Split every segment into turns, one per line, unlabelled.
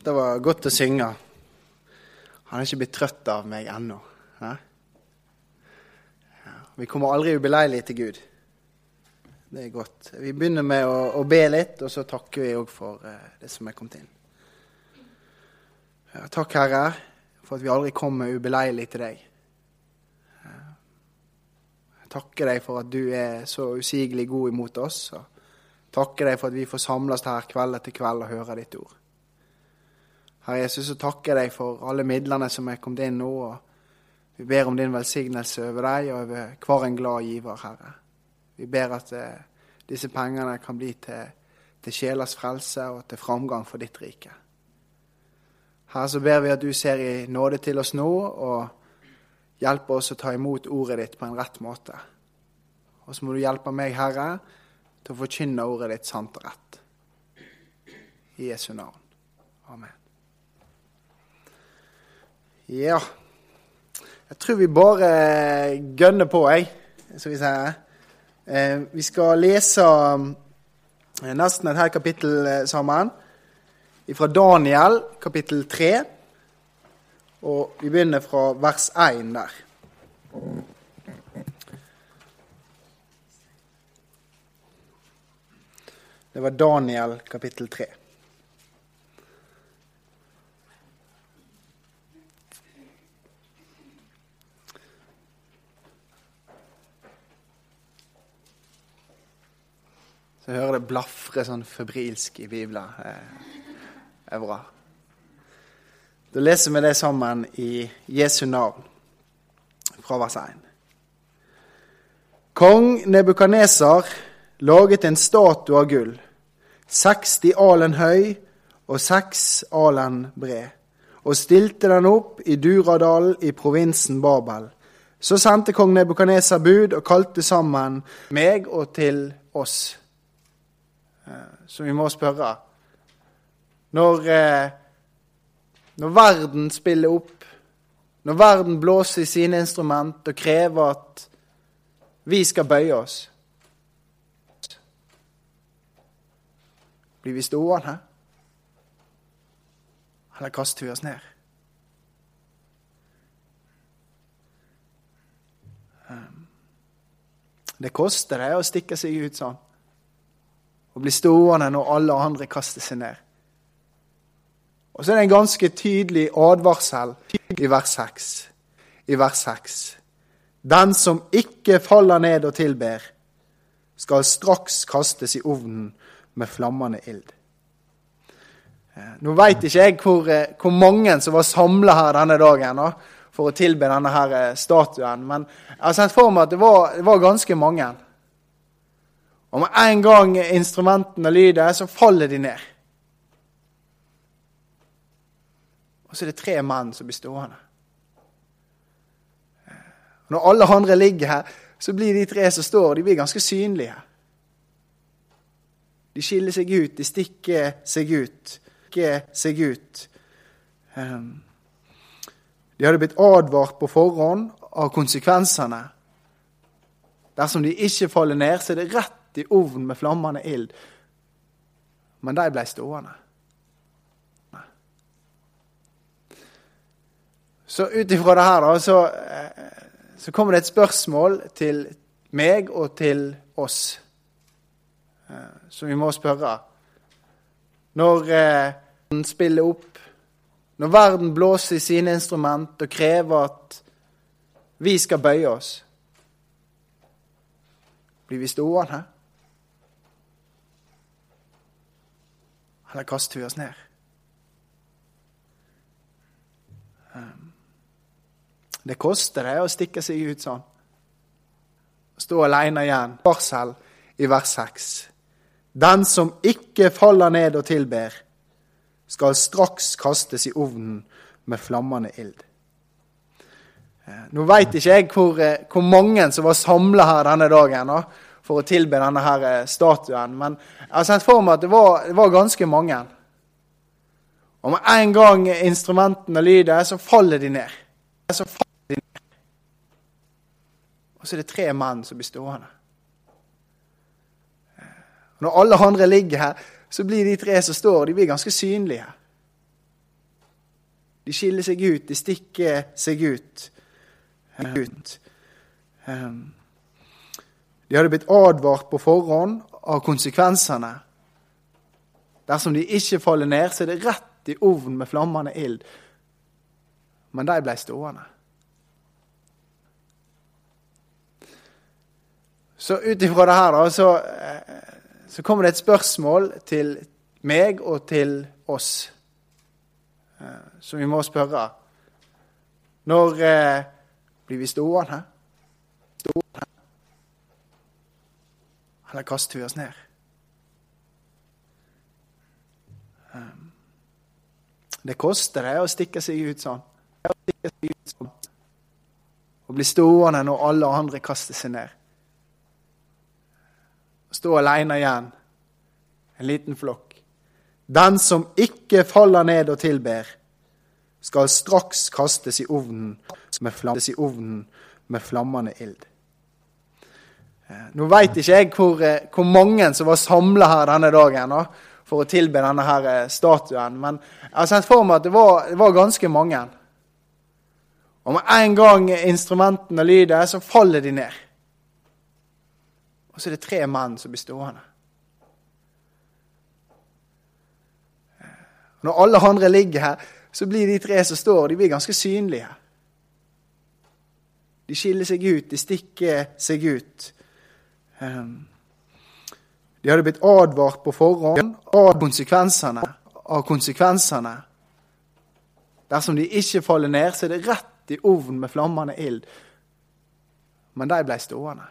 Det var godt å synge. Han er ikke blitt trøtt av meg ennå. Vi kommer aldri ubeleilig til Gud. Det er godt. Vi begynner med å, å be litt, og så takker vi òg for uh, det som er kommet inn. Takk, Herre, for at vi aldri kommer ubeleilig til deg. Jeg takker deg for at du er så usigelig god imot oss. og takker deg for at vi får samles her kveld etter kveld og høre ditt ord. Herre Jesus, så takker jeg deg for alle midlene som er kommet inn nå. og Vi ber om din velsignelse over deg og over hver en glad giver, Herre. Vi ber at eh, disse pengene kan bli til, til sjelers frelse og til framgang for ditt rike. Herre, så ber vi at du ser i nåde til oss nå og hjelper oss å ta imot ordet ditt på en rett måte. Og så må du hjelpe meg, Herre, til å forkynne ordet ditt sant og rett. I Jesu navn. Amen. Ja. Jeg tror vi bare gønner på, jeg, som vi sier. Eh, vi skal lese eh, nesten et helt kapittel eh, sammen. Fra Daniel, kapittel 3. Og vi begynner fra vers 1 der. Det var Daniel, kapittel 3. Jeg hører det blafre sånn febrilsk i Bibelen. Det er bra. Da leser vi det sammen i Jesu navn, fra vers 1. Kong Nebukaneser laget en statue av gull, 60 alen høy og 6 alen bred, og stilte den opp i Duradalen i provinsen Babel. Så sendte kong Nebukaneser bud og kalte sammen meg og til oss så vi må spørre Når, eh, når verden spiller opp, når verden blåser i sine instrument og krever at vi skal bøye oss Blir vi stående? Eller kaster vi oss ned? Ehm, det koster det å stikke seg ut sånn og bli stående når alle andre kaster seg ned. Og så er det en ganske tydelig advarsel i vers 6. I vers 6. Den som ikke faller ned og tilber, skal straks kastes i ovnen med flammende ild. Eh, nå veit ikke jeg hvor, eh, hvor, mange som var samla her denne dagen for å tilbe denne her eh, statuen, men jeg har sett for meg at det var, det var ganske mange. Og med en gang instrumentene lyder, så faller de ned. Og så er det tre menn som blir stående. Når alle andre ligger her, så blir de tre som står, de blir ganske synlige. De skiller seg ut, de stikker seg ut. Stikker seg ut. Ehm, de hadde blitt advart på forhånd av konsekvensene. Dersom de ikke faller ned, så er det rett i ovnen med flammende ild. Men de ble stående. Så ut ifra det her, så, eh, så, kommer det et spørsmål til meg og til oss eh, som vi må spørre. Når eh, spiller opp, når verden blåser i sine instrument og krever at vi skal bøye oss, blir vi stående? Eller kaster vi oss ned? Ehm, det koster det å stikke seg ut sånn. Stå aleine igjen. Varsel i vers 6. Den som ikke faller ned og tilber, skal straks kastes i ovnen med flammende ild. Ehm, nå veit ikke jeg hvor, eh, hvor, mange som var samla her denne dagen for å tilbe denne her eh, statuen. Men jeg har sett for meg at det var, det var ganske mange. Og med en gang instrumentene lyder, så faller de ned. Så faller de ned. Og så er det tre menn som blir stående. Når alle andre ligger her, så blir de tre som står, de blir ganske synlige. De skiller seg ut, de stikker seg ut. ut. Um, de hadde blitt advart på forhånd av konsekvensene. Dersom de ikke faller ned, så er det rett i ovnen med flammende ild. Men de ble stående. Så ut ifra det her, da, så, eh, så kommer det et spørsmål til meg og til oss eh, som vi må spørre. Når eh, blir vi stående? Eller kaster vi oss ned? Um, det koster det å stikke seg ut sånn. Å seg ut sånn. Å bli stående når alle andre kaster seg ned. Å stå alene igjen, en liten flokk. Den som ikke faller ned og tilber, skal straks kastes i ovnen med flammende ild. Eh, nå veit ikke jeg hvor, eh, hvor, mange som var samla her denne dagen da, for å tilbe denne her eh, statuen, men jeg har sett for meg at det var, det var ganske mange. Og med en gang instrumentene lyder, så faller de ned. Og så er det tre menn som blir stående. Når alle andre ligger her, så blir de tre som står, de blir ganske synlige. De skiller seg ut, de stikker seg ut. Ehm, de hadde blitt advart på forhånd av konsekvensene. Av konsekvensene. Dersom de ikke faller ned, så er det rett i ovnen med flammende ild. Men de ble stående.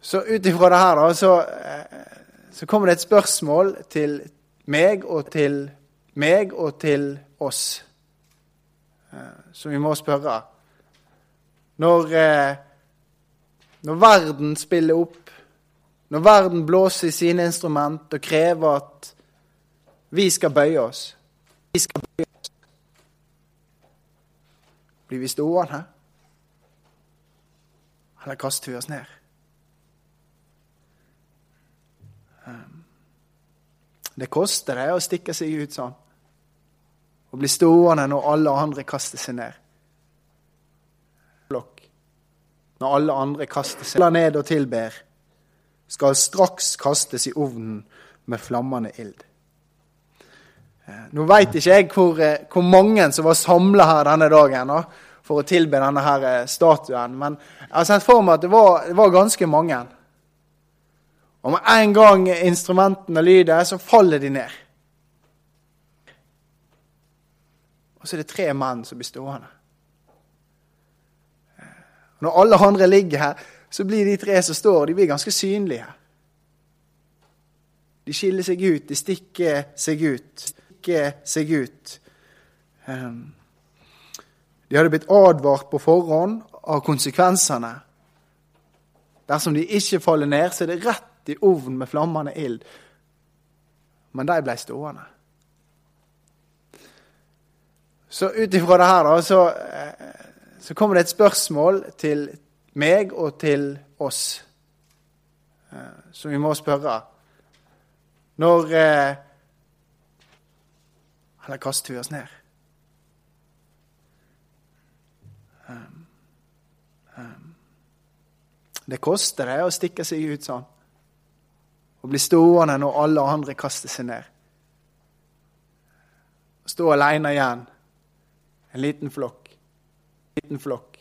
Så ut ifra det her, da, så, eh, så kommer det et spørsmål til meg og til meg og til oss eh, som vi må spørre. Når, eh, når verden spiller opp, når verden blåser i sine instrument og krever at vi skal bøye oss Vi skal bøye oss. Blir vi stående? Eller kaster vi oss ned? Det koster det å stikke seg ut sånn. Å bli stående når alle andre kaster seg ned. Når alle andre kaster seg ned og tilber, skal straks kastes i ovnen med flammende ild. Eh, nå veit ikke jeg hvor, eh, hvor, mange som var samla her denne dagen for å tilbe denne her eh, statuen, men jeg har sett for meg at det var, det var ganske mange. Og med en gang instrumentene lyder, så faller de ned. Og så er det tre menn som blir stående. Når alle andre ligger her, så blir de tre som står, de blir ganske synlige. De skiller seg ut, de stikker seg ut. Stikker seg ut. Ehm, de hadde blitt advart på forhånd av konsekvensene. Dersom de ikke faller ned, så er det rett i ovnen med flammende ild. Men de ble stående. Så ut ifra det her, da, så, eh, så kommer det et spørsmål til meg og til oss eh, som vi må spørre. Når eh, Eller kaster vi oss ned? Det koster det å stikke seg ut sånn. Å bli stående når alle andre kaster seg ned. Å stå alene igjen, en liten flokk, liten flokk,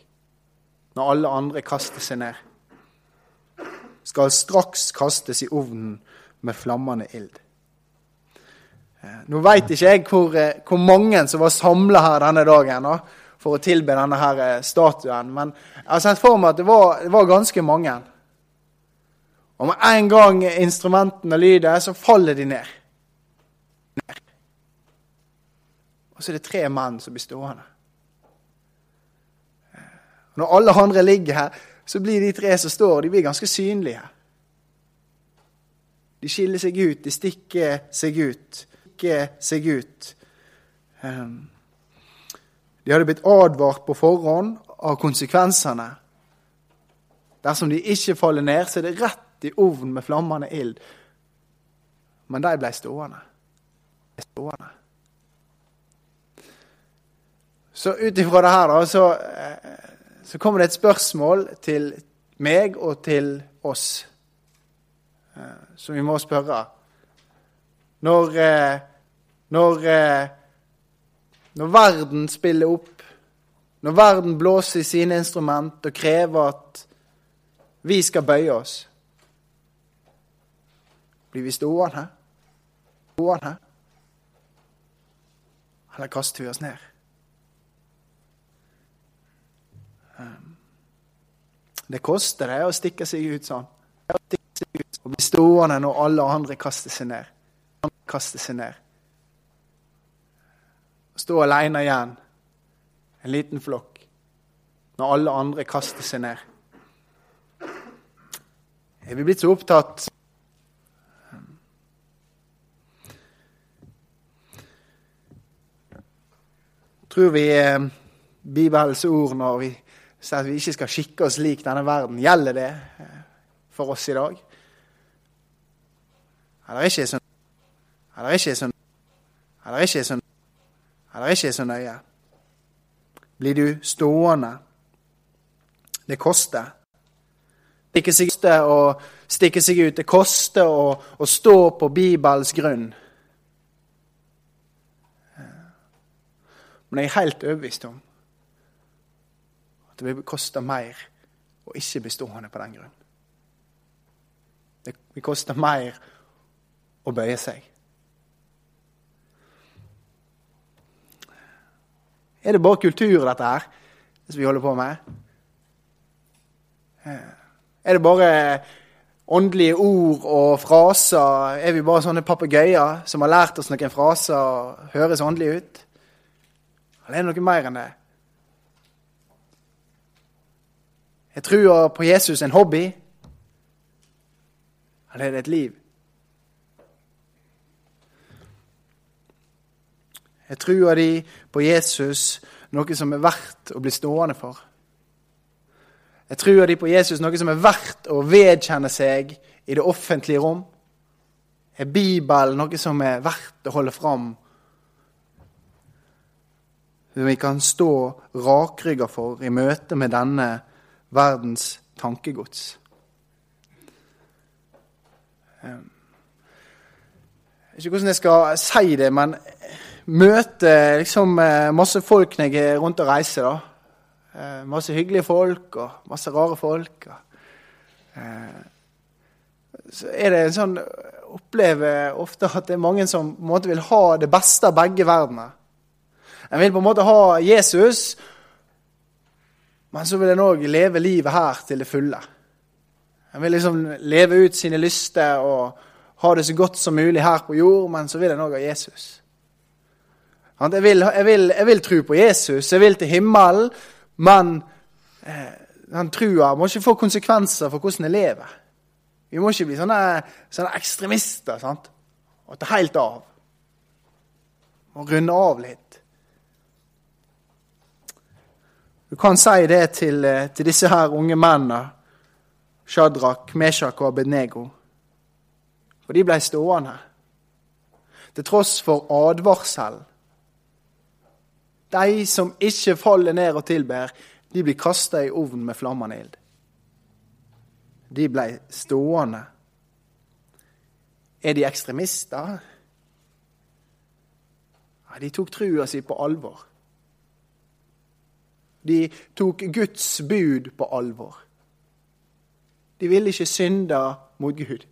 når alle andre kaster seg ned. Skal straks kastes i ovnen med flammende ild. Eh, nå veit ikke jeg hvor, eh, hvor, mange som var samla her denne dagen da, for å tilbe denne her eh, statuen, men jeg har sett for meg at det var, det var ganske mange. Og med en gang instrumentene lyder, så faller de ned. Og så er det tre menn som blir stående. Når alle andre ligger her, så blir de tre som står, de blir ganske synlige. De skiller seg ut, de stikker seg ut. Stikker seg ut. Ehm, de hadde blitt advart på forhånd av konsekvensene. Dersom de ikke faller ned, så er det rett i ovnen med flammende ild. Men de ble stående. Ble stående. Så ut ifra det her, da, så, eh, så kommer det et spørsmål til meg og til oss eh, som vi må spørre. Når, eh, når, når verden spiller opp, når verden blåser i sine instrument og krever at vi skal bøye oss, blir vi stående? Stående? Eller kaster vi oss ned? Det koster det å stikke seg ut sånn. Å bli stående når alle andre kaster seg ned. Kaster seg ned. Stå alene igjen, en liten flokk, når alle andre kaster seg ned. Er vi blitt så opptatt Tror vi eh, Bibelens ord når vi sier at vi ikke skal skikke oss lik denne verden. Gjelder det eh, for oss i dag? Eller ikke så, Eller ikke så, Eller ikke så, Eller ikke så nøye? Blir du stående? Det koster. Det koster å stikke seg ut. Det koster å, å stå på Bibels grunn. Men jeg er helt overbevist om det vil koste mer å ikke bli stående på den grunn. Det vil koste mer å bøye seg. Er det bare kultur, dette her, som vi holder på med? Er det bare åndelige ord og fraser? Er vi bare sånne papegøyer som har lært oss noen fraser og høres åndelige ut? Eller er det noe mer enn det? Er trua på Jesus en hobby? Eller er det et liv? Er trua di på Jesus noe som er verdt å bli stående for? Er trua di på Jesus noe som er verdt å vedkjenne seg i det offentlige rom? Er Bibelen noe som er verdt å holde fram? Som vi kan stå rakrygga for i møte med denne verdens tankegods. Jeg vet ikke hvordan jeg skal si det, men møte liksom eh, masse folk når jeg er rundt og reiser. da. Eh, masse hyggelige folk og masse rare folk. Eh, så er det en sånn Opplever ofte at det er mange som på en måte vil ha det beste av begge verdener. En vil på en måte ha Jesus men så vil en òg leve livet her til det fulle. En vil liksom leve ut sine lyster og ha det så godt som mulig her på jord, men så vil en òg ha Jesus. Jeg vil, jeg, vil, jeg vil, tro på Jesus, jeg vil til himmelen, men eh, den trua må ikke få konsekvenser for hvordan jeg lever. Vi må ikke bli sånne, sånne ekstremister sant? og ta helt av. Og runde av litt. Du kan si det til, eh, til disse her unge mennene, Shadrach, Meshach og Abednego. For de ble stående. Til tross for advarsel. De som ikke faller ned og tilber, de blir kasta i ovnen med flammende ild. De ble stående. Er de ekstremister? Ja, de tok trua si på alvor. De tok Guds bud på alvor. De ville ikke synde mot Gud.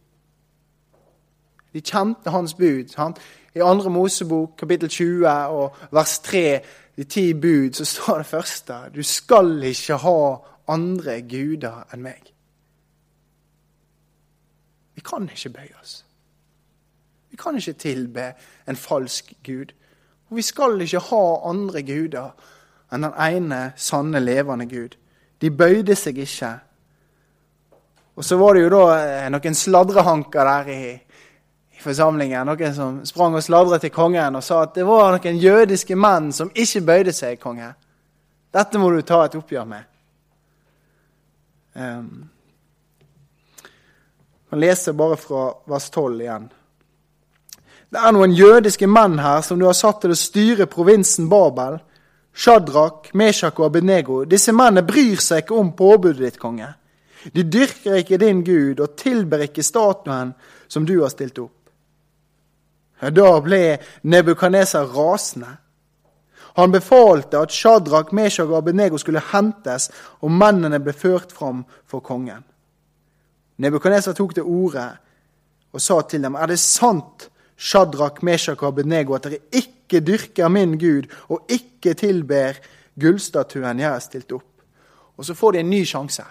De kjente hans bud. Sant? I 2. Mosebok kapittel 20 og vers 3, de ti bud, så står det første Du skal ikke ha andre guder enn meg. Vi kan ikke bøye oss. Vi kan ikke tilbe en falsk gud. Og vi skal ikke ha andre guder enn den ene sanne, levende Gud. De bøyde seg ikke. Og så var det jo da eh, noen sladrehanker der i, i forsamlingen. Noen som sprang og sladret til kongen og sa at det var noen jødiske menn som ikke bøyde seg, konge. Dette må du ta et oppgjør med. Um, man leser bare fra vers 12 igjen. Det er noen jødiske menn her som du har satt til å styre provinsen Babel Shadrach, Meshach og Abednego, disse mennene bryr seg ikke om påbudet ditt, konge. De dyrker ikke din Gud og tilber ikke statuen som du har stilt opp. Da ble Nebukadneser rasende. Han befalte at Shadrach, Meshach og Abednego skulle hentes, og mennene ble ført fram for kongen. Nebukadneser tok til orde og sa til dem, er det sant, Shadrach, Meshach og Abednego, at dere ikke dyrker min Gud og ikke tilber gullstatuen jeg har stilt opp? Og så får de en ny sjanse.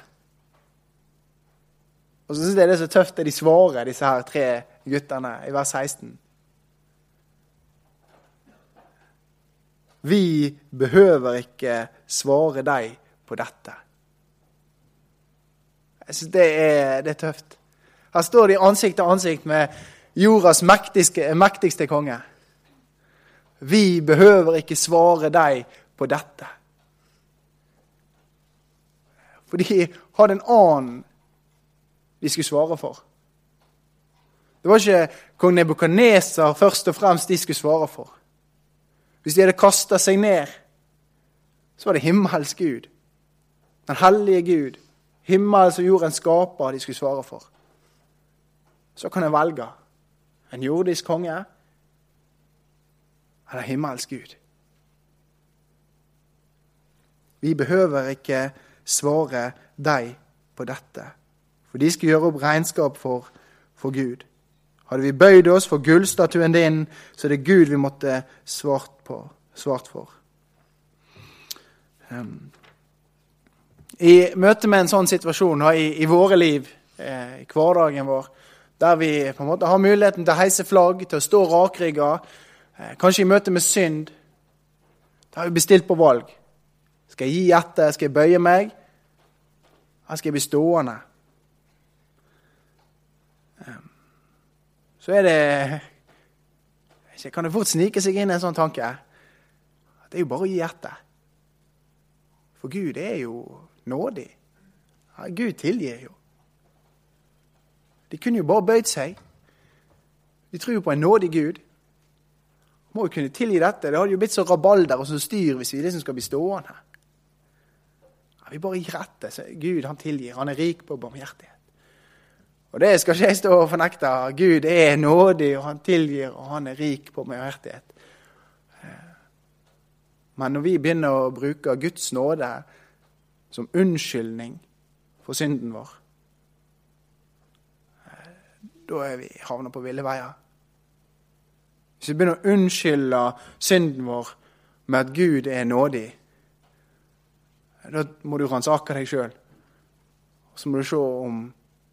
Og så syns jeg det er så tøft det de svarer, disse her tre guttene, i vers 16. Vi behøver ikke svare deg på dette. Jeg syns det, det, er tøft. Her står de ansikt til ansikt med jordas mektigste, mektigste konge. Vi behøver ikke svare deg på dette. For de hadde en annen de skulle svare for. Det var ikke kong Nebukadneser først og fremst de skulle svare for. Hvis de hadde kasta seg ned, så var det himmelsk Gud. Den hellige Gud. Himmels og jordens skaper de skulle svare for. Så kan jeg velge en jordisk konge eller himmelsk Gud. Vi behøver ikke svare deg på dette, for de skal gjøre opp regnskap for, for Gud. Hadde vi bøyd oss for gullstatuen din, så er det Gud vi måtte svart, på, svart for. Um, I møte med en sånn situasjon i, i våre liv, eh, i hverdagen vår, der vi på en måte har muligheten til å heise flagg, til å stå rakrygga, kanskje i møte med synd, da har vi bestilt på valg. Skal jeg gi etter? Skal jeg bøye meg? Eller skal jeg bli stående? så er det Kan det fort snike seg inn en sånn tanke? At Det er jo bare å gi etter. For Gud er jo nådig. Gud tilgir jo. De kunne jo bare bøyd seg. De tror jo på en nådig Gud. Må jo kunne tilgi dette. Det hadde jo blitt så rabalder og så styr hvis vi liksom skal bli stående. Ja, vi bare gir etter. Gud han tilgir. Han er rik på barmhjertighet. Og det skal ikke jeg stå og fornekte. Gud er nådig, og han tilgir, og han er rik på barmhjertighet. Men når vi begynner å bruke Guds nåde som unnskyldning for synden vår, da er vi havna på ville veier. Hvis vi begynner å unnskylde synden vår med at Gud er nådig, da må du ransake deg sjøl. Så må du se om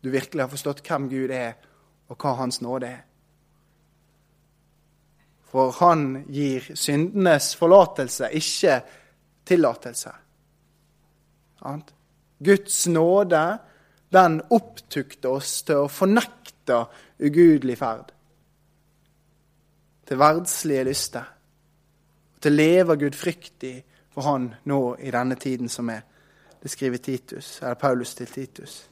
du virkelig har forstått hvem Gud er, og hva Hans nåde er. For han gir syndenes forlatelse, ikke tillatelse. Guds nåde, den opptukter oss til å fornekte ugudelig ferd. Til verdslige lyster. Til å leve gudfryktig for Han nå i denne tiden som er. Det skriver Titus, eller Paulus til Titus.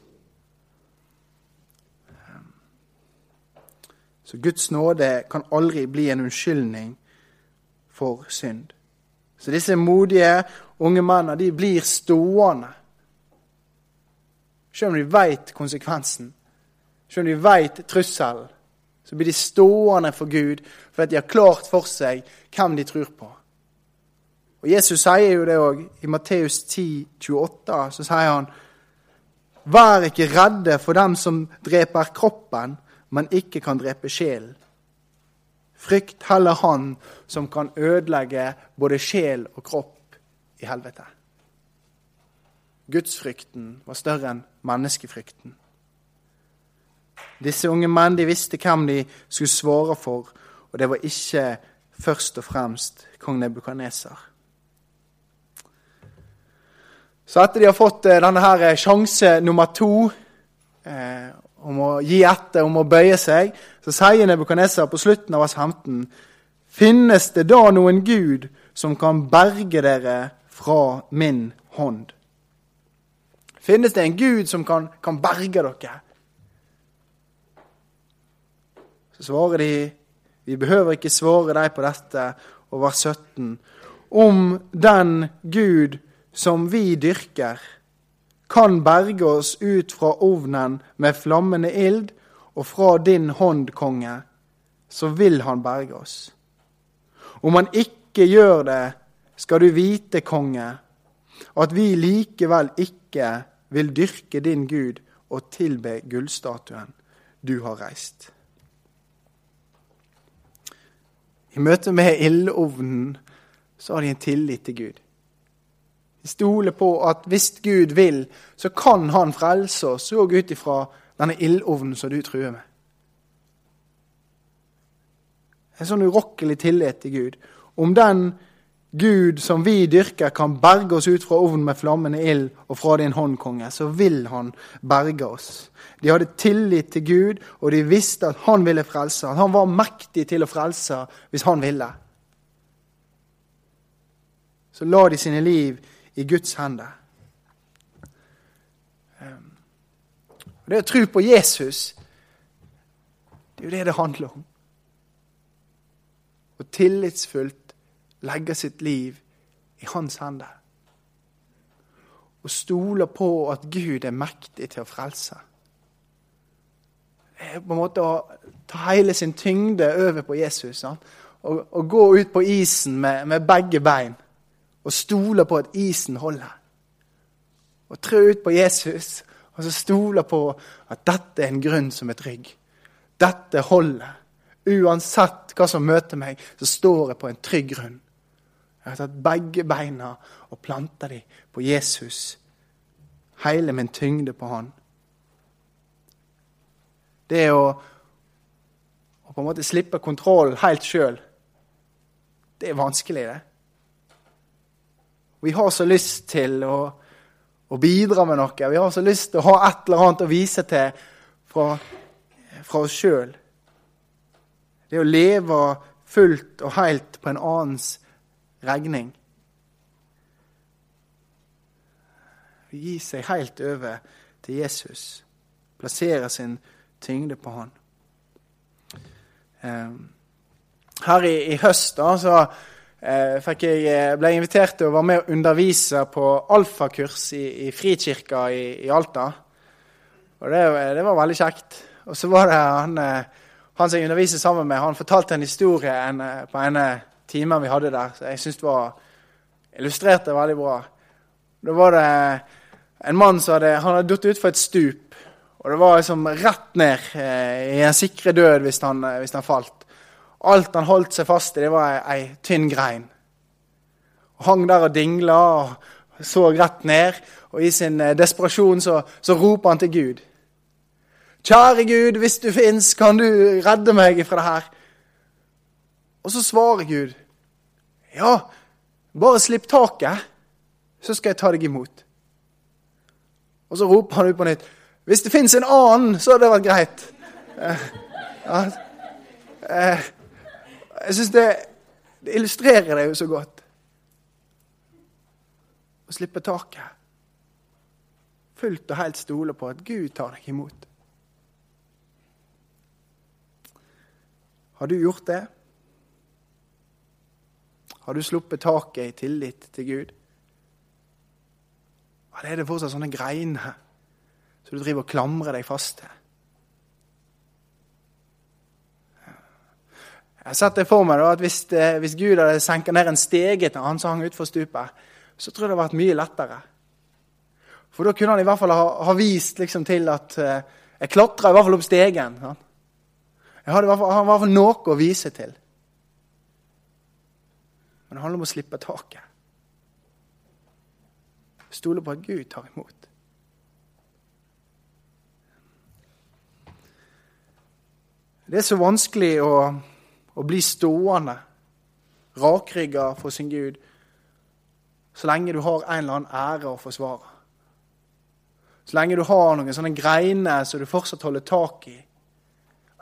Så Guds nåde kan aldri bli en unnskyldning for synd. Så disse modige unge mennene de blir stående. Selv om de veit konsekvensen, selv om de veit trusselen, så blir de stående for Gud fordi de har klart for seg hvem de tror på. Og Jesus sier jo det òg. I Matteus 10, 28, så sier han Vær ikke redde for dem som dreper kroppen, men ikke kan drepe sjelen. Frykt heller han som kan ødelegge både sjel og kropp i helvete. Gudsfrykten var større enn menneskefrykten. Disse unge menn de visste hvem de skulle svare for, og det var ikke først og fremst kong Nebukaneser. Så etter de har fått eh, denne her sjanse nummer to eh, om å gi etter, om å bøye seg, så sier Nebukaneser på slutten av vers 15.: Finnes det da noen Gud som kan berge dere fra min hånd? Finnes det en Gud som kan, kan berge dere? Så svarer de vi behøver ikke svare deg på dette, og vers 17. om den Gud som vi dyrker, kan berge oss ut fra ovnen med flammende ild, og fra din hånd, konge, så vil han berge oss. Om han ikke gjør det, skal du vite, konge, at vi likevel ikke vil dyrke din Gud og tilbe gullstatuen du har reist. I møte med ildovnen så har de en tillit til Gud. De stoler på at hvis Gud vil, så kan han frelse oss òg ut ifra denne ildovnen som du truer med. En sånn urokkelig tillit til Gud. Om den Gud som vi dyrker, kan berge oss ut fra ovnen med flammende ild og fra din hånd, konge, så vil han berge oss. De hadde tillit til Gud, og de visste at han ville frelse. At han var mektig til å frelse hvis han ville. Så la de sine liv i Guds hender. Ehm, det å tro på Jesus, det er jo det det handler om. Og tillitsfullt legge sitt liv i hans hender. Og stoler på at Gud er mektig til å frelse. På en måte å ta hele sin tyngde over på Jesus. Og, og, gå ut på isen med, med, begge bein og stole på at isen holder. Og trø ut på Jesus og så stole på at dette er en grunn som er trygg. Dette holder. Uansett hva som møter meg, så står jeg på en trygg grunn. Jeg har tatt begge beina og planta dem på Jesus. Hele min tyngde på han. Det å, å på en måte slippe kontroll helt sjøl, det er vanskelig, det. Vi har så lyst til å, å, bidra med noe. Vi har så lyst til å ha et eller annet å vise til fra, fra oss sjøl. Det å leve fullt og helt på en annens regning. Gi seg helt over til Jesus. Plassere sin tyngde på han. Ehm, her i, i høst da, så eh, jeg, eh, ble jeg invitert til å være med og undervise på alfakurs i, i Frikirka i, i, Alta. Og det, det, var veldig kjekt. Og så var det han, eh, han som jeg underviser sammen med, han fortalte en historie en, på en timen vi hadde der. Så jeg syns det var illustrerte veldig bra. Da var det en mann som hadde, hadde datt utfor et stup. Og det var liksom rett ned eh, i en sikre død hvis han, eh, hvis han, falt. Alt han holdt seg fast i, det var ei, ei tynn grein. Og hang der og dingla og så rett ned. Og i sin eh, desperasjon så, så roper han til Gud. Kjære Gud, hvis du fins, kan du redde meg fra det her? Og så svarer Gud, ja, bare slipp taket, så skal jeg ta deg imot. Og så roper han ut på nytt, hvis det fins en annen, så hadde det vært greit. Eh, ja, eh, jeg syns det, det illustrerer det jo så godt. Å slippe taket. Fullt og helt stole på at Gud tar deg imot. Har du gjort det? Har du sluppet taket i tillit til Gud? Eller er det fortsatt sånne greiner som du driver og klamrer deg fast til? Jeg har sett det for meg da, at hvis, eh, hvis Gud hadde senket ned en stege til han som hang utfor stupet, så tror jeg det hadde vært mye lettere. For da kunne han i hvert fall ha, ha vist liksom, til at uh, jeg klatra i hvert fall opp stegen. Sant? Jeg hadde han i hvert fall noe å vise til. Men det handler om å slippe taket. Stole på at Gud tar imot. Det er så vanskelig å, å bli stående rakrygga for sin Gud så lenge du har en eller annen ære å forsvare. Så lenge du har noen sånne greiner som du fortsatt holder tak i.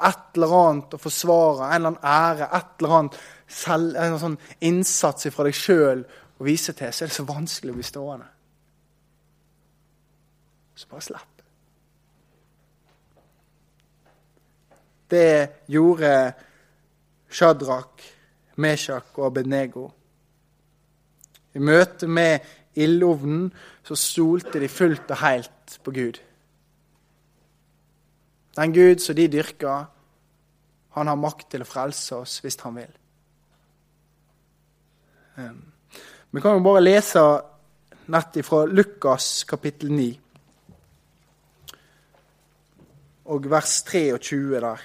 Et eller annet å forsvare, en eller annen ære, et eller annet selv, en sånn innsats fra deg sjøl å vise til, så er det så vanskelig å bli stående. Så bare slipp. Det gjorde Shadrach, Meshach og Abednego. I møte med ildovnen så stolte de fullt og helt på Gud. Den Gud som de dyrker, han har makt til å frelse oss hvis han vil. Vi kan jo bare lese nett fra Lukas kapittel 9 og vers 23 der.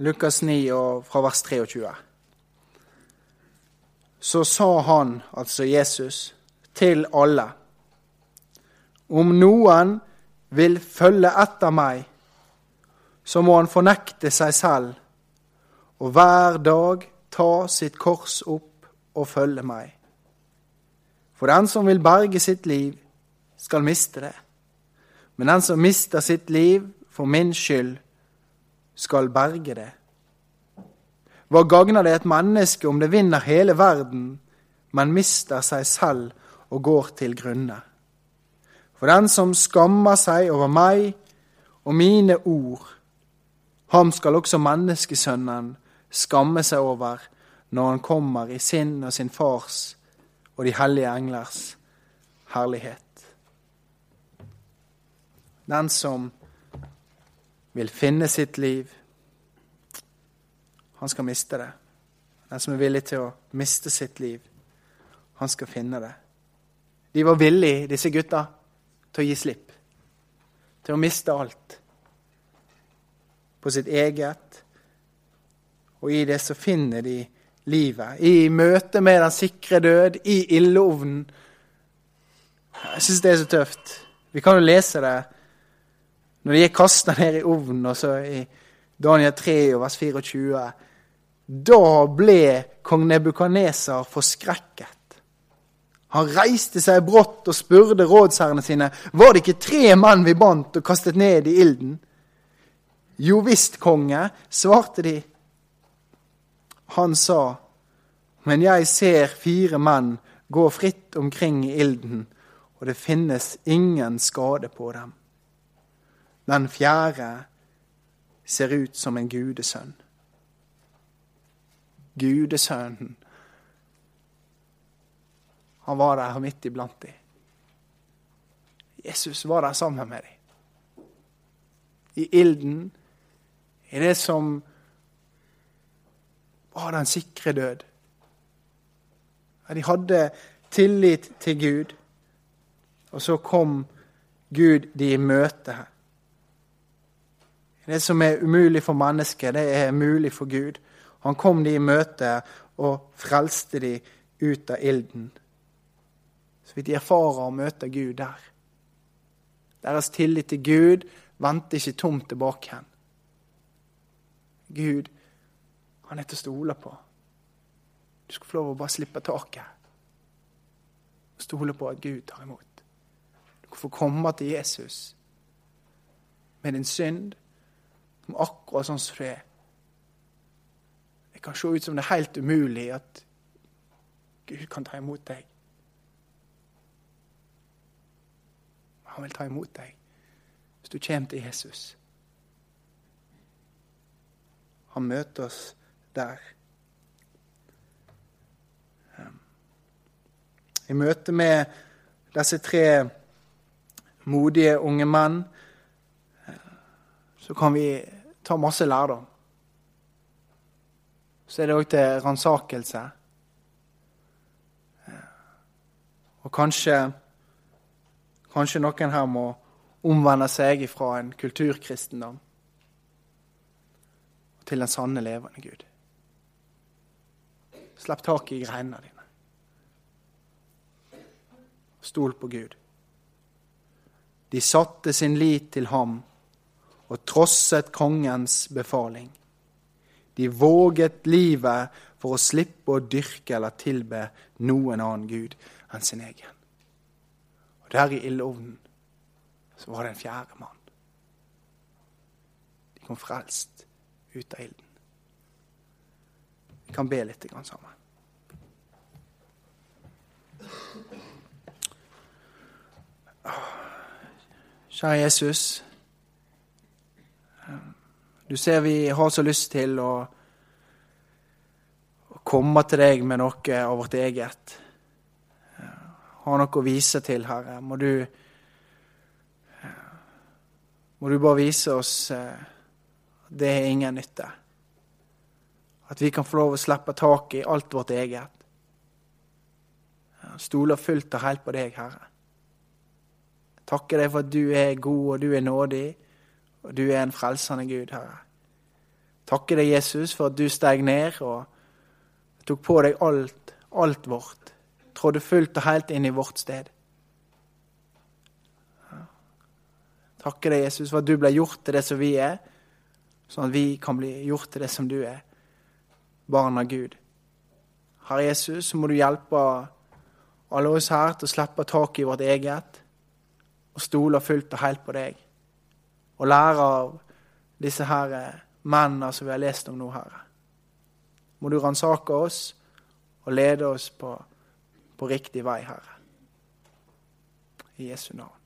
Lukas 9 og fra vers 23. Så sa han, altså Jesus, til alle. Om noen vil følge etter meg, så må han fornekte seg selv og hver dag ta sitt kors opp og følge meg. For den som vil berge sitt liv, skal miste det. Men den som mister sitt liv for min skyld, skal berge det. Hva gagner det et menneske om det vinner hele verden, men mister seg selv og går til grunne? For den som skammer seg over meg og mine ord, ham skal også menneskesønnen skamme seg over når han kommer i sin og sin fars og de hellige englers herlighet. Den som vil finne sitt liv. Han skal miste det. Den som er villig til å miste sitt liv, han skal finne det. De var villige, disse gutta, til å gi slipp. Til å miste alt. På sitt eget. Og i det så finner de livet. I møte med den sikre død, i ildovnen. Jeg syns det er så tøft. Vi kan jo lese det når de er kasta ned i ovnen, og så i Daniel 3 vers 24 Da ble kong Nebukadneser forskrekket. Han reiste seg brått og spurte rådsherrene sine var det ikke tre menn vi bandt og kastet ned i ilden. Jo visst, konge, svarte de. Han sa, men jeg ser fire menn gå fritt omkring i ilden, og det finnes ingen skade på dem. Den fjerde ser ut som en gudesønn. Gudesønnen. Han var der midt iblant dem. Jesus var der sammen med dem. I ilden, i det som var den sikre død. De hadde tillit til Gud, og så kom Gud de i møte. Det som er umulig for mennesket, det er mulig for Gud. Han kom de i møte og frelste de ut av ilden. Så vidt de erfarer å møte Gud der. Deres tillit til Gud vendte ikke tomt tilbake igjen. Gud, han er til å stole på. Du skal få lov å bare slippe taket. og Stole på at Gud tar imot. Du kan få komme til Jesus med din synd som akkurat sånn som du er. Det kan se ut som det er helt umulig at Gud kan ta imot deg. Han vil ta imot deg hvis du kommer til Jesus. Han møter oss der. I møte med disse tre modige unge menn så kan vi ta masse lærdom. Så er det òg til ransakelse. Og kanskje, kanskje noen her må omvende seg ifra en kulturkristendom til den sanne, levende Gud. Slipp tak i greinene dine. Stol på Gud. De satte sin lit til ham og trosset kongens befaling. De våget livet for å slippe å dyrke eller tilbe noen annen gud enn sin egen. Der i ildovnen så var det en fjerde mann. De kom frelst ut av ilden. Vi kan be litt sammen. Kjære Jesus. Du ser vi har så lyst til å komme til deg med noe av vårt eget. Ha noe å vise til, Herre. Må du, må du bare vise oss eh, at det er ingen nytte. At vi kan få lov å slippe tak i alt vårt eget. Stole fullt og helt på deg, Herre. Takker deg for at du er god, og du er nådig, og du er en frelsende Gud, Herre. Takker deg, Jesus, for at du steg ned og tok på deg alt, alt vårt. Trådde fullt og helt inn i vårt sted. Takker deg, Jesus, for at du ble gjort til det som vi er, sånn at vi kan bli gjort til det som du er, barn av Gud. Herre Jesus, så må du hjelpe alle oss her til å slippe tak i vårt eget og stole fullt og helt på deg. Og lære av disse her mennene som vi har lest om nå, Herre. Må du ransake oss og lede oss på, på riktig vei, Herre. I Jesu navn.